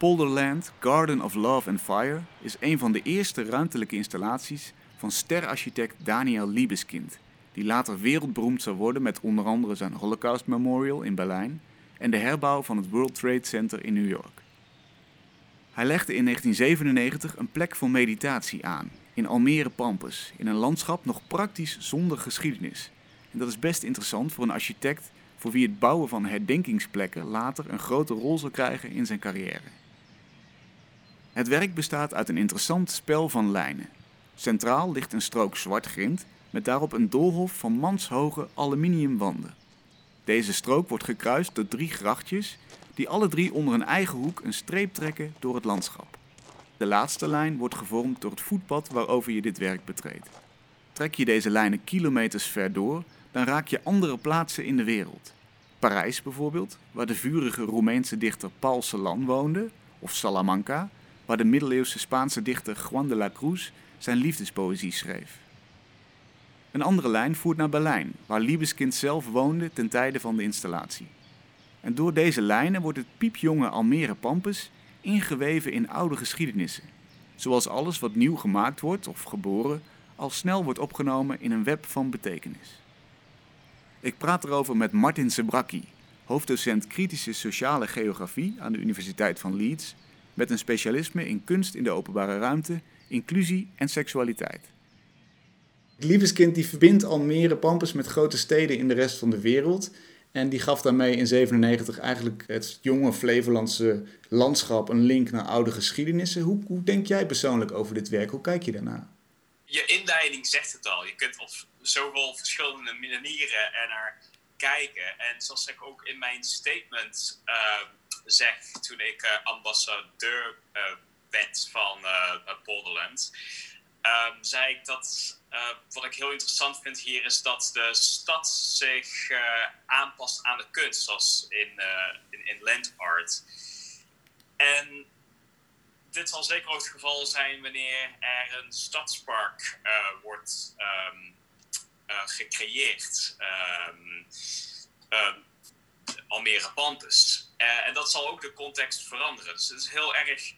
Polderland Garden of Love and Fire is een van de eerste ruimtelijke installaties van sterarchitect Daniel Liebeskind, die later wereldberoemd zou worden met onder andere zijn Holocaust Memorial in Berlijn en de herbouw van het World Trade Center in New York. Hij legde in 1997 een plek voor meditatie aan in Almere Pampus, in een landschap nog praktisch zonder geschiedenis. En dat is best interessant voor een architect voor wie het bouwen van herdenkingsplekken later een grote rol zal krijgen in zijn carrière. Het werk bestaat uit een interessant spel van lijnen. Centraal ligt een strook zwart grind met daarop een doolhof van manshoge aluminiumwanden. Deze strook wordt gekruist door drie grachtjes die alle drie onder een eigen hoek een streep trekken door het landschap. De laatste lijn wordt gevormd door het voetpad waarover je dit werk betreedt. Trek je deze lijnen kilometers ver door, dan raak je andere plaatsen in de wereld. Parijs bijvoorbeeld, waar de vurige Roemeense dichter Paul Celan woonde, of Salamanca, waar de middeleeuwse Spaanse dichter Juan de la Cruz zijn liefdespoëzie schreef. Een andere lijn voert naar Berlijn, waar Liebeskind zelf woonde ten tijde van de installatie. En door deze lijnen wordt het piepjonge Almere Pampus ingeweven in oude geschiedenissen, zoals alles wat nieuw gemaakt wordt of geboren al snel wordt opgenomen in een web van betekenis. Ik praat erover met Martin Sebraki, hoofddocent kritische sociale geografie aan de Universiteit van Leeds, met een specialisme in kunst in de openbare ruimte, inclusie en seksualiteit. Liebeskind die verbindt Almere Pampus met grote steden in de rest van de wereld. En die gaf daarmee in 97 eigenlijk het jonge Flevolandse landschap een link naar oude geschiedenissen. Hoe, hoe denk jij persoonlijk over dit werk? Hoe kijk je daarna? Je inleiding zegt het al. Je kunt op zoveel verschillende manieren er naar kijken. En zoals ik ook in mijn statement uh, zeg toen ik uh, ambassadeur uh, werd van Polderland, um, zei ik dat wat ik heel interessant vind hier is dat de stad zich aanpast aan de kunst, zoals in, in, in land art. En dit zal zeker ook het geval zijn wanneer er een stadspark wordt um, gecreëerd. Um, Almere Pampus. Uh, en dat zal ook de context veranderen. Dus het is heel erg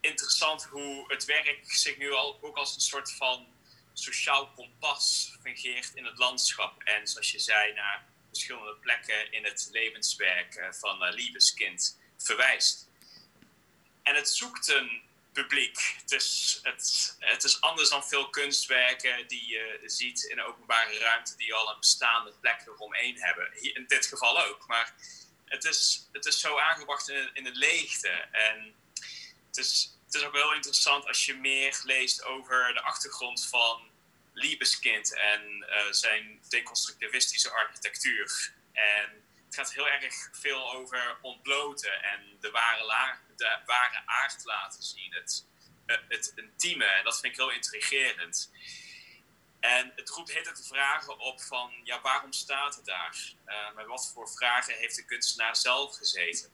interessant hoe het werk zich nu al ook als een soort van sociaal kompas fungeert in het landschap. En zoals je zei, naar verschillende plekken in het levenswerk uh, van uh, Liebeskind verwijst. En het zoekt een publiek. Het is, het, het is anders dan veel kunstwerken die je ziet in de openbare ruimte die al een bestaande plek eromheen hebben. Hier, in dit geval ook. Maar het is, het is zo aangebracht in, in de leegte. En het is, het is ook heel interessant als je meer leest over de achtergrond van Liebeskind en uh, zijn deconstructivistische architectuur. En het gaat heel erg veel over ontbloten en de ware, la, de ware aard laten zien. Het, uh, het intieme. En dat vind ik heel intrigerend. En het roept hele de vragen op van, ja, waarom staat het daar? Uh, met wat voor vragen heeft de kunstenaar zelf gezeten?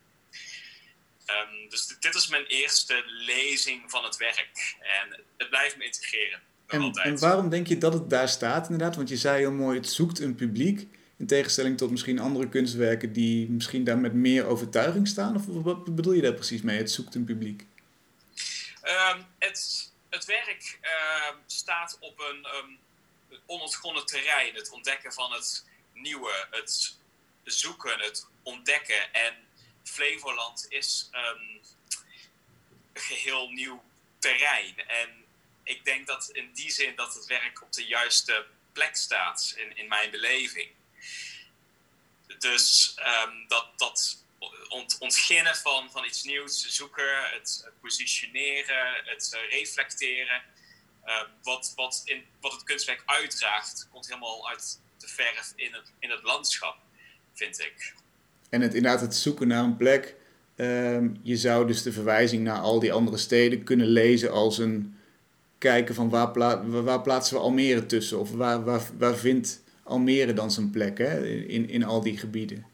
Um, dus dit is mijn eerste lezing van het werk. En het blijft me integreren. En, en, waarom denk je dat het daar staat inderdaad? Want je zei heel mooi, het zoekt een publiek. In tegenstelling tot misschien andere kunstwerken die misschien daar met meer overtuiging staan? Of wat bedoel je daar precies mee? Het zoekt een publiek. Um, het, het werk uh, staat op een um, onontgonnen terrein. Het ontdekken van het nieuwe, het zoeken, het ontdekken. En Flevoland is een geheel nieuw terrein. En ik denk dat in die zin dat het werk op de juiste plek staat in, in mijn beleving. Dus um, dat, dat ont, ontginnen van, van iets nieuws, zoeken, het positioneren, het uh, reflecteren. Uh, wat, wat, in, wat het kunstwerk uitdraagt, komt helemaal uit de verf in het, in het landschap, vind ik. En het, inderdaad het zoeken naar een plek. Um, je zou dus de verwijzing naar al die andere steden kunnen lezen als een kijken van waar, pla waar plaatsen we Almere tussen? Of waar, waar, waar vindt Almere dan zijn plek hè? In, in al die gebieden?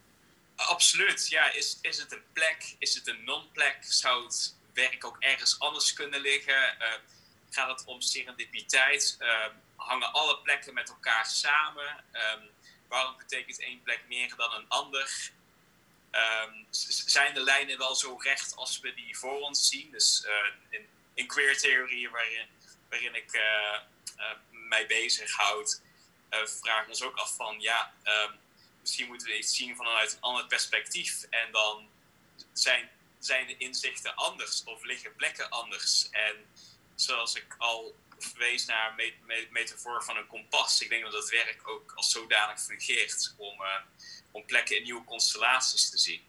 Absoluut, ja. Is, is het een plek? Is het een non-plek? Zou het werk ook ergens anders kunnen liggen? Uh, gaat het om serendipiteit? Uh, hangen alle plekken met elkaar samen? Um, waarom betekent één plek meer dan een ander? ehm, zijn de lijnen wel zo recht als we die voor ons zien. Dus in, in queer theorie, waarin, waarin ik mij bezighoud, vragen we ons ook af van ja, ehm, misschien moeten we iets zien vanuit een ander perspectief. En dan zijn, zijn de inzichten anders of liggen plekken anders. En zoals ik al verwees naar een me metafoor van een kompas. Ik denk dat dat werk ook als zodanig fungeert om, uh, om plekken in nieuwe constellaties te zien.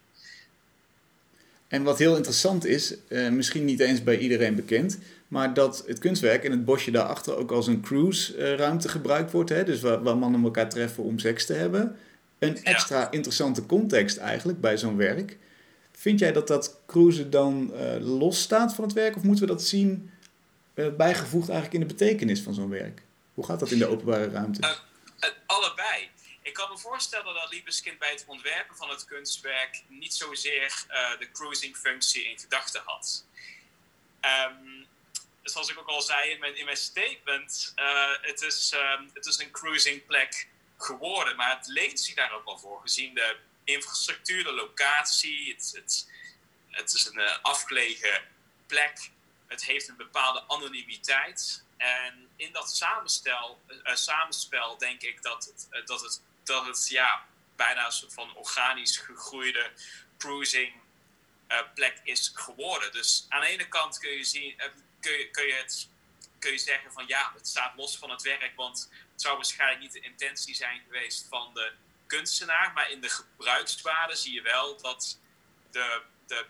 En wat heel interessant is, uh, misschien niet eens bij iedereen bekend, maar dat het kunstwerk en het bosje daarachter ook als een cruise-ruimte gebruikt wordt. Hè? Dus waar, waar mannen elkaar treffen om seks te hebben. Een extra interessante context eigenlijk bij zo'n werk. Vind jij dat dat cruisen dan uh, los staat van het werk? Of moeten we dat zien bijgevoegd eigenlijk in de betekenis van zo'n werk? Hoe gaat dat in de openbare ruimte? Uh, allebei. Ik kan me voorstellen dat Liebeskind bij het ontwerpen van het kunstwerk niet zozeer de cruising functie in gedachten had. Um, zoals ik ook al zei in mijn, statement, het, is, um, het is een cruising plek geworden. Maar het leent zich daar ook al voor, gezien de infrastructuur, de locatie. Het, het, is een afgelegen plek. Het heeft een bepaalde anonimiteit. En in dat samenstel, uh, samenspel denk ik dat het, uh, dat het, dat het ja, bijna een soort van organisch gegroeide cruising plek is geworden. Dus aan de ene kant kun je, zien, kun je, kun je, het, kun je zeggen van ja, het staat los van het werk, want het zou waarschijnlijk niet de intentie zijn geweest van de kunstenaar, maar in de gebruikswaarde zie je wel dat de, de,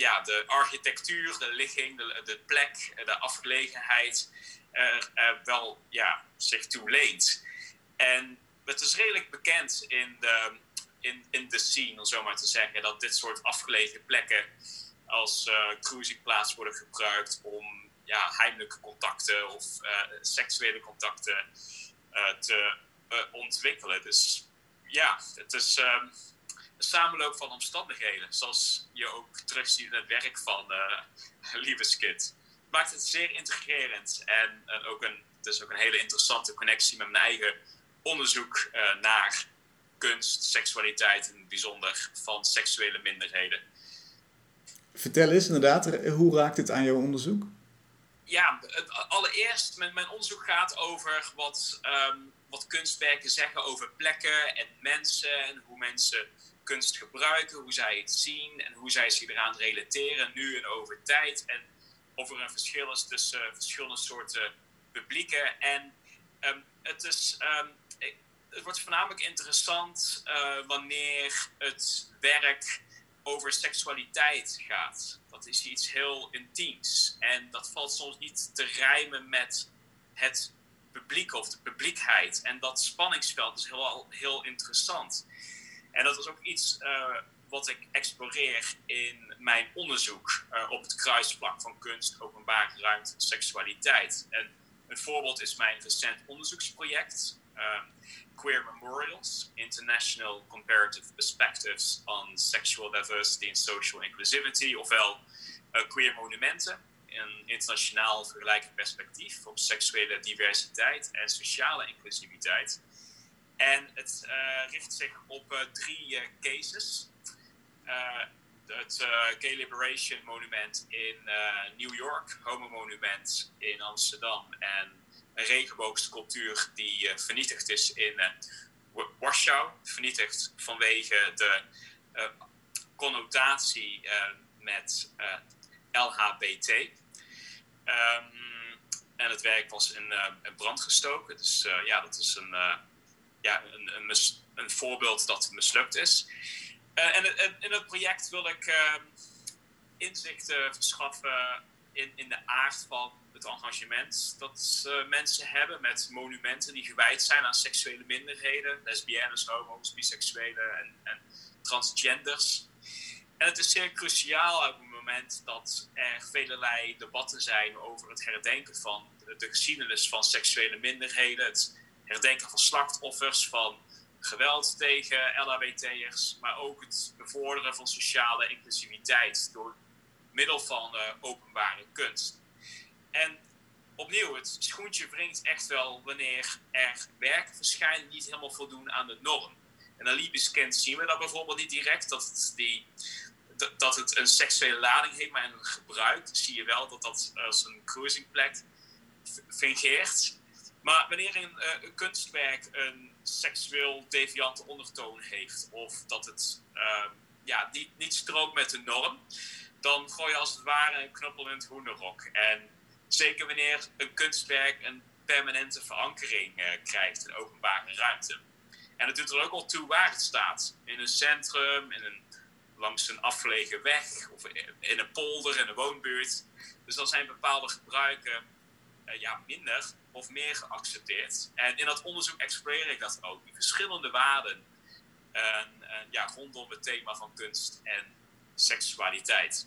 ja, de architectuur, de ligging, de, de plek, de afgelegenheid er, wel ja, zich toe leent. En het is redelijk bekend in de, in, in de scene, om zo maar te zeggen, dat dit soort afgelegen plekken als uh, cruisingplaats worden gebruikt om ja, heimelijke contacten of uh, seksuele contacten uh, te ontwikkelen. Dus ja, het is een samenloop van omstandigheden, zoals je ook terugziet in het werk van uh, Liebeskid. Maakt het zeer integrerend en, en ook een, het is ook een hele interessante connectie met mijn eigen onderzoek uh, naar kunst, seksualiteit en bijzonder van seksuele minderheden. Vertel eens inderdaad, hoe raakt het aan jouw onderzoek? Ja, het, allereerst, mijn, mijn onderzoek gaat over wat um, wat kunstwerken zeggen over plekken en mensen en hoe mensen kunst gebruiken, hoe zij het zien en hoe zij zich eraan relateren nu en over tijd. En of er een verschil is tussen verschillende soorten publieken. En um, het, is, um, het wordt voornamelijk interessant uh, wanneer het werk over seksualiteit gaat. Dat is iets heel intiems. En dat valt soms niet te rijmen met het publiek of de publiekheid. En dat spanningsveld is heel, heel interessant. En dat is ook iets uh, wat ik exploreer in mijn onderzoek uh, op het kruisvlak van kunst, openbare ruimte en seksualiteit. En een voorbeeld is mijn recent onderzoeksproject. Uh, Queer Memorials, International Comparative Perspectives on Sexual Diversity and Social Inclusivity, ofwel Queer Monumenten een internationaal vergelijkend perspectief op seksuele diversiteit en sociale inclusiviteit. En het uh, richt zich op uh, drie uh, cases. het Gay Liberation Monument in New York, Homo Monument in Amsterdam en een regenboogsculptuur die vernietigd is in Warschau. Vernietigd vanwege de connotatie met LHBT. Um, en het werk was in, uh, brand gestoken. Dus ja, dat is een, ja, een, een, een, voorbeeld dat mislukt is. en in het project wil ik ehm, inzichten verschaffen in, in de aard van het engagement dat mensen hebben met monumenten die gewijd zijn aan seksuele minderheden, lesbiennes, homo's, biseksuelen en, en transgenders. En het is zeer cruciaal op het moment dat er velelei debatten zijn over het herdenken van de geschiedenis van seksuele minderheden, het herdenken van slachtoffers, van geweld tegen LHBT'ers, maar ook het bevorderen van sociale inclusiviteit door middel van uh, openbare kunst. En opnieuw, het schoentje wringt echt wel wanneer er werken verschijnen die niet helemaal voldoen aan de norm. En een Liebeskind zien we dat bijvoorbeeld niet direct, dat het, die, dat het een seksuele lading heeft, maar in gebruik zie je wel dat dat als een cruisingplek fungeert. Maar wanneer een, uh, een, kunstwerk een seksueel deviante ondertoon heeft, of dat het uh, ja, niet, niet strookt met de norm, dan gooi je als het ware een knuppel in het hoenderok. En zeker wanneer een kunstwerk een permanente verankering uh, krijgt in openbare ruimte. En het doet er ook al toe waar het staat. In een centrum, een, langs een afgelegen weg, of in een polder, in een woonbuurt. Dus dan zijn bepaalde gebruiken uh, ja, minder of meer geaccepteerd. En in dat onderzoek exploreer ik dat ook. Die verschillende waarden ja, rondom het thema van kunst en seksualiteit.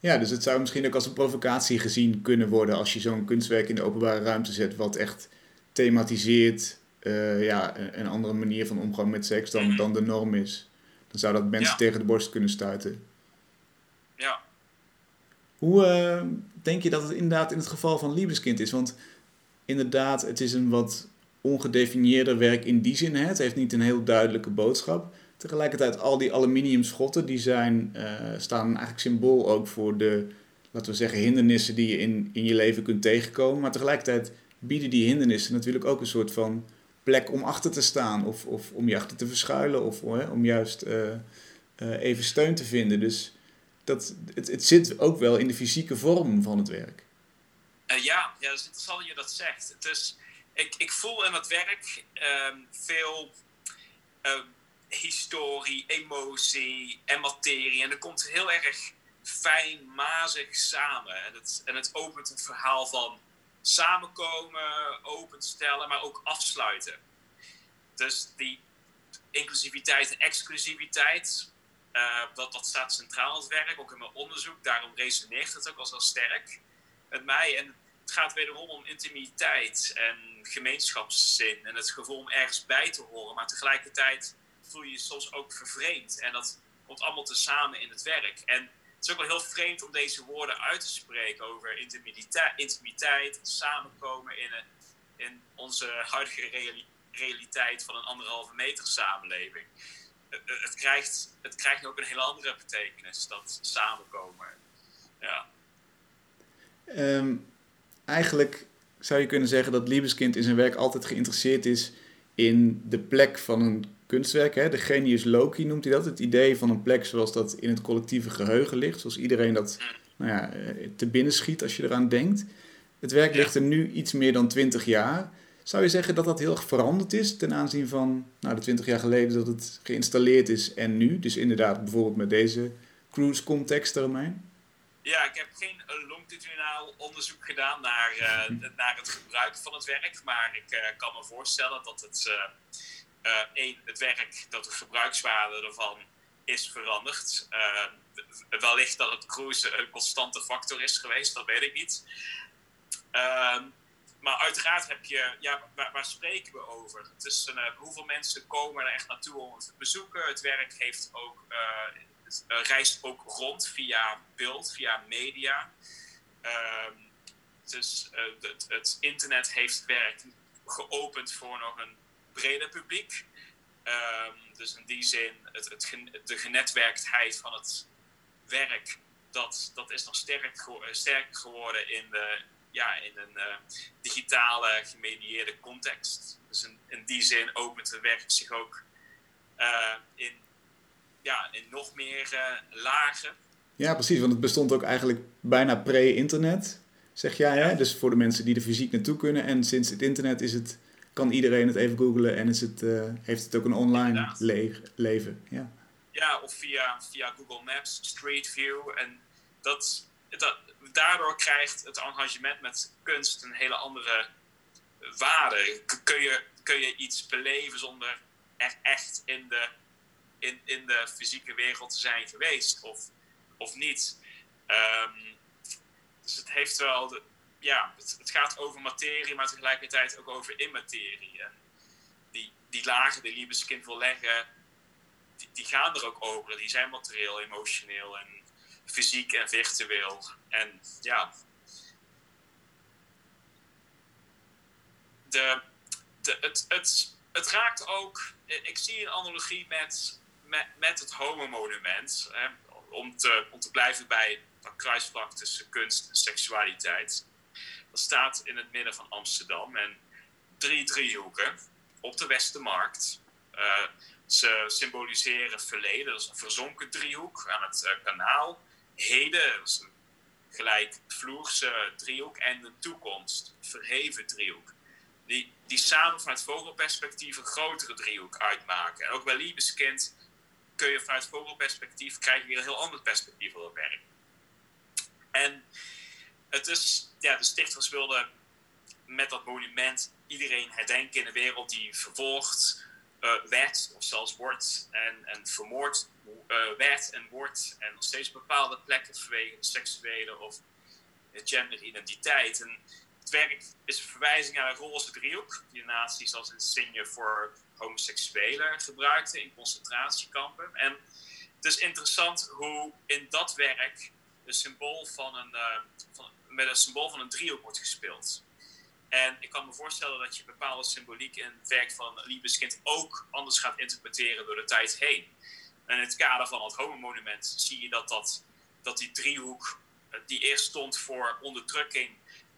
Ja, dus het zou misschien ook als een provocatie gezien kunnen worden als je zo'n kunstwerk in de openbare ruimte zet, wat echt thematiseert uh, ja, een andere manier van omgang met seks dan, mhm. dan de norm is. Dan zou dat mensen tegen de borst kunnen stuiten. Ja. Hoe uh, denk je dat het inderdaad in het geval van Liebeskind is? Want inderdaad, het is een wat ongedefinieerder werk in die zin. Hè? Het heeft niet een heel duidelijke boodschap. Tegelijkertijd, al die aluminium schotten, die zijn, uh, staan eigenlijk symbool ook voor de, laten we zeggen, hindernissen die je in, in je leven kunt tegenkomen. Maar tegelijkertijd bieden die hindernissen natuurlijk ook een soort van plek om achter te staan. Of, of om je achter te verschuilen. Of om juist uh, uh, even steun te vinden. Dus dat, het, het zit ook wel in de fysieke vorm van het werk. Uh, ja, ja, dat is interessant dat je dat zegt. Dus ik, ik voel in het werk ehm, veel ehm, historie, emotie en materie. En dat komt heel erg fijn, mazig samen. En het, en het opent het verhaal van samenkomen, openstellen, maar ook afsluiten. Dus die inclusiviteit en exclusiviteit, uh, dat, dat staat centraal in het werk, ook in mijn onderzoek. Daarom resoneert het ook al zo sterk met mij. En het gaat wederom om intimiteit en gemeenschapszin en het gevoel om ergens bij te horen. Maar tegelijkertijd voel je je soms ook vervreemd. En dat komt allemaal tezamen in het werk. En het is ook wel heel vreemd om deze woorden uit te spreken over intimiteit, samenkomen in, een, in onze huidige realiteit van een anderhalve meter samenleving. Het, het, krijgt, het krijgt ook een hele andere betekenis, dat samenkomen. Ja. Um, eigenlijk zou je kunnen zeggen dat Liebeskind in zijn werk altijd geïnteresseerd is in de plek van een kunstwerk. Hè? De genius loci noemt hij dat. Het idee van een plek zoals dat in het collectieve geheugen ligt. Zoals iedereen dat nou ja, eh, te binnen schiet als je eraan denkt. Het werk ligt er nu iets meer dan 20 jaar. Zou je zeggen dat dat heel erg veranderd is ten aanzien van nou, de 20 jaar geleden dat het geïnstalleerd is en nu? Dus inderdaad bijvoorbeeld met deze cruise context eromheen? Ja, ik heb geen longitudinaal onderzoek gedaan naar, uh, naar het gebruik van het werk. Maar ik uh, kan me voorstellen dat het, uh, één, het werk, dat de gebruikswaarde ervan is veranderd. wellicht dat het cruisen een constante factor is geweest, dat weet ik niet. Ehm, maar uiteraard heb je, ja, waar, waar spreken we over? Het is een, hoeveel mensen komen er echt naartoe om het te bezoeken? Het werk heeft ook reist ook rond via beeld, via media. Ehm, dus uh, het, het, internet heeft werk geopend voor nog een breder publiek. Um, dus in die zin, het, het, de genetwerktheid van het werk, dat, dat is nog sterk, sterker geworden in, de, ja, in een digitale, gemedieerde context. Dus in, in, die zin opent het werk zich ook in ja, in nog meer uh, lagen. Ja, precies, want het bestond ook eigenlijk bijna pre-internet, zeg jij. Hè? Dus voor de mensen die er fysiek naartoe kunnen. En sinds het internet is het, kan iedereen het even googlen en is het, uh, heeft het ook een online le leven. Ja, ja of via, via Google Maps, Street View. En dat, dat, daardoor krijgt het engagement met kunst een hele andere waarde. Kun je, kun je iets beleven zonder er echt in de in, in de fysieke wereld te zijn geweest of, of niet. Um, dus het heeft wel, ja, het, gaat over materie, maar tegelijkertijd ook over immaterie. Die, die lagen die Liebeskind wil leggen, die, die gaan er ook over. Die zijn materieel, emotioneel en fysiek en virtueel. En ja, de, de, het, het, het raakt ook, ik zie een analogie met, met, het Homo-monument. Om, te, om te blijven bij dat kruisvlak tussen kunst en seksualiteit. Dat staat in het midden van Amsterdam en drie driehoeken op de Westermarkt. Uh, ze symboliseren verleden, dat is een verzonken driehoek aan het uh, kanaal. Heden, dat is een gelijkvloerse driehoek. En de toekomst, verheven driehoek. Die, die samen vanuit vogelperspectief een grotere driehoek uitmaken. En ook bij Liebeskind kun je vanuit vogelperspectief krijg je weer een heel ander perspectief op het werk. En het is, ja, de stichters wilden met dat monument iedereen herdenken in de wereld die vervolgd uh, werd, of zelfs wordt en, en vermoord uh, werd en wordt, en nog steeds bepaalde plekken vanwege seksuele of genderidentiteit. En het werk is een verwijzing naar een roze driehoek, die de nazi's als insigne voor homoseksuelen gebruikten in concentratiekampen. En het is interessant hoe in dat werk een symbool van een, uh, van, met een symbool van een driehoek wordt gespeeld. En ik kan me voorstellen dat je bepaalde symboliek in het werk van Liebeskind ook anders gaat interpreteren door de tijd heen. En in het kader van het Homo-monument zie je dat, dat, dat die driehoek, eh, die eerst stond voor onderdrukking,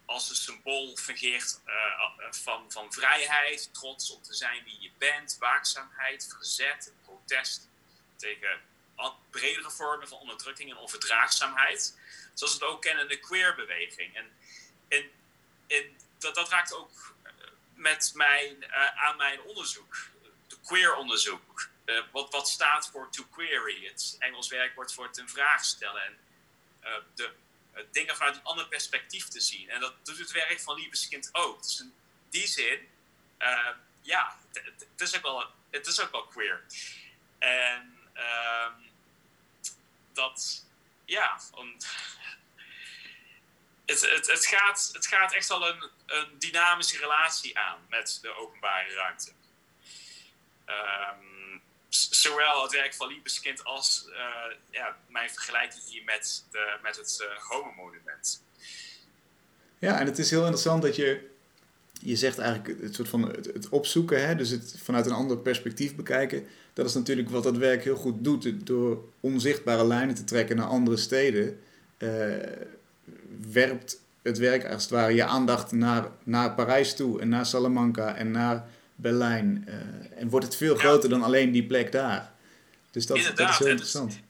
als een symbool fungeert uh, van, van vrijheid, trots op te zijn wie je bent, waakzaamheid, verzet, protest tegen bredere vormen van onderdrukking en onverdraagzaamheid. Zoals we het ook kennen in de queerbeweging. En in, in dat, dat raakt ook eh, met mijn, aan mijn onderzoek, de queer onderzoek. Uh, wat, wat staat voor to query? Het Engels werkwoord voor ten vraag stellen. En de dingen vanuit een ander perspectief te zien. En dat doet het werk van Liebeskind ook. Dus in die zin, ja, het is, ook wel, het is ook wel queer. En ehm, dat, ja, het, het, het, gaat, het gaat echt al een, een dynamische relatie aan met de openbare ruimte. Um, zowel het werk van Liebeskind als uh, ja, mijn vergelijking hier met, de, met het uh, Homo-monument. Ja, en het is heel interessant dat je, je zegt eigenlijk het soort van het, opzoeken, hè, dus het vanuit een ander perspectief bekijken. Dat is natuurlijk wat dat werk heel goed doet, door onzichtbare lijnen te trekken naar andere steden. Uh, werpt het werk als het ware je aandacht naar, naar Parijs toe en naar Salamanca en naar Berlijn. Uh, en wordt het veel groter dan alleen die plek daar. Dus dat, dat is heel interessant.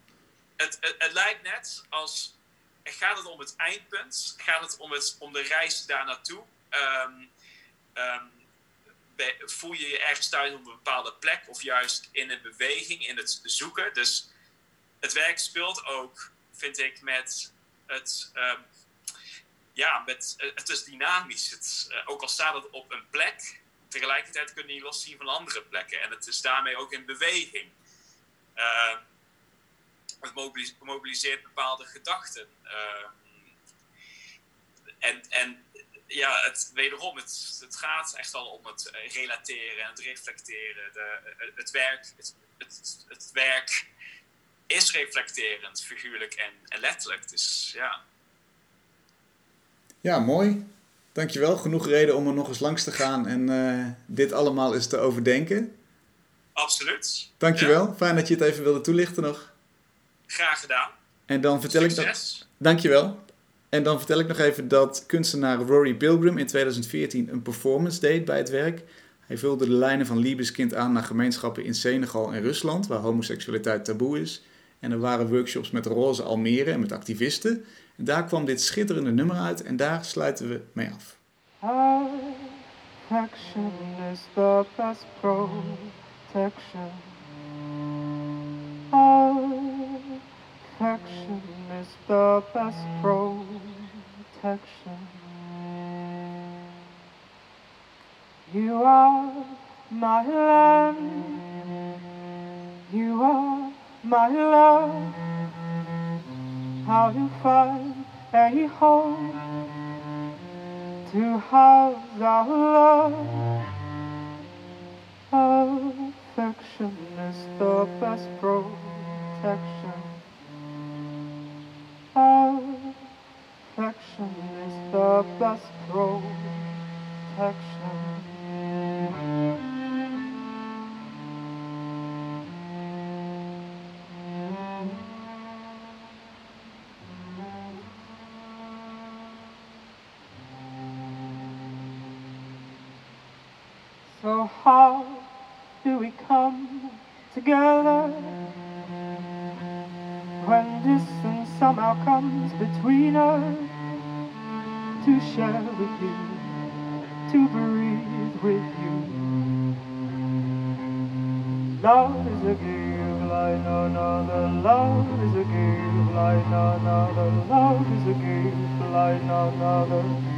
Het, het, het, lijkt net als. Gaat het om het eindpunt? Gaat het om, het, om de reis daar naartoe? Um, um, voel je je ergens thuis op een bepaalde plek of juist in een beweging, in het zoeken? Dus het werk speelt ook, vind ik, met het. Um, ja, met, eh, het is dynamisch. Het, uh, ook al staat het op een plek, tegelijkertijd kun je los loszien van andere plekken. En het is daarmee ook in beweging. Uh, het mobiliseert bepaalde gedachten. en, en ja, het, wederom, het, het gaat echt al om het relateren en het reflecteren. De, het, werk, het, het, het werk is reflecterend, figuurlijk en, en letterlijk. Dus ja. Ja, mooi. Dankjewel. Genoeg reden om er nog eens langs te gaan en uh, dit allemaal eens te overdenken. Absoluut. Dankjewel. Ja. Fijn dat je het even wilde toelichten nog. Graag gedaan. En dan vertel Succes. ik nog... Dankjewel. En dan vertel ik nog even dat kunstenaar Rory Pilgrim in 2014 een performance deed bij het werk. Hij vulde de lijnen van Liebeskind aan naar gemeenschappen in Senegal en Rusland, waar homoseksualiteit taboe is. En er waren workshops met Roze Almere en met activisten. En daar kwam dit schitterende nummer uit en daar sluiten we mee af. Affection is the best protection. Affection is the best protection. You are my land. You are my love. How to find a home to house our love. Affection is the best protection. Affection is the best protection. So how do we come together when distance somehow comes between us to share with you, to breathe with you? Love is a game like none other. Love is a game like none other. Love is a game like none other.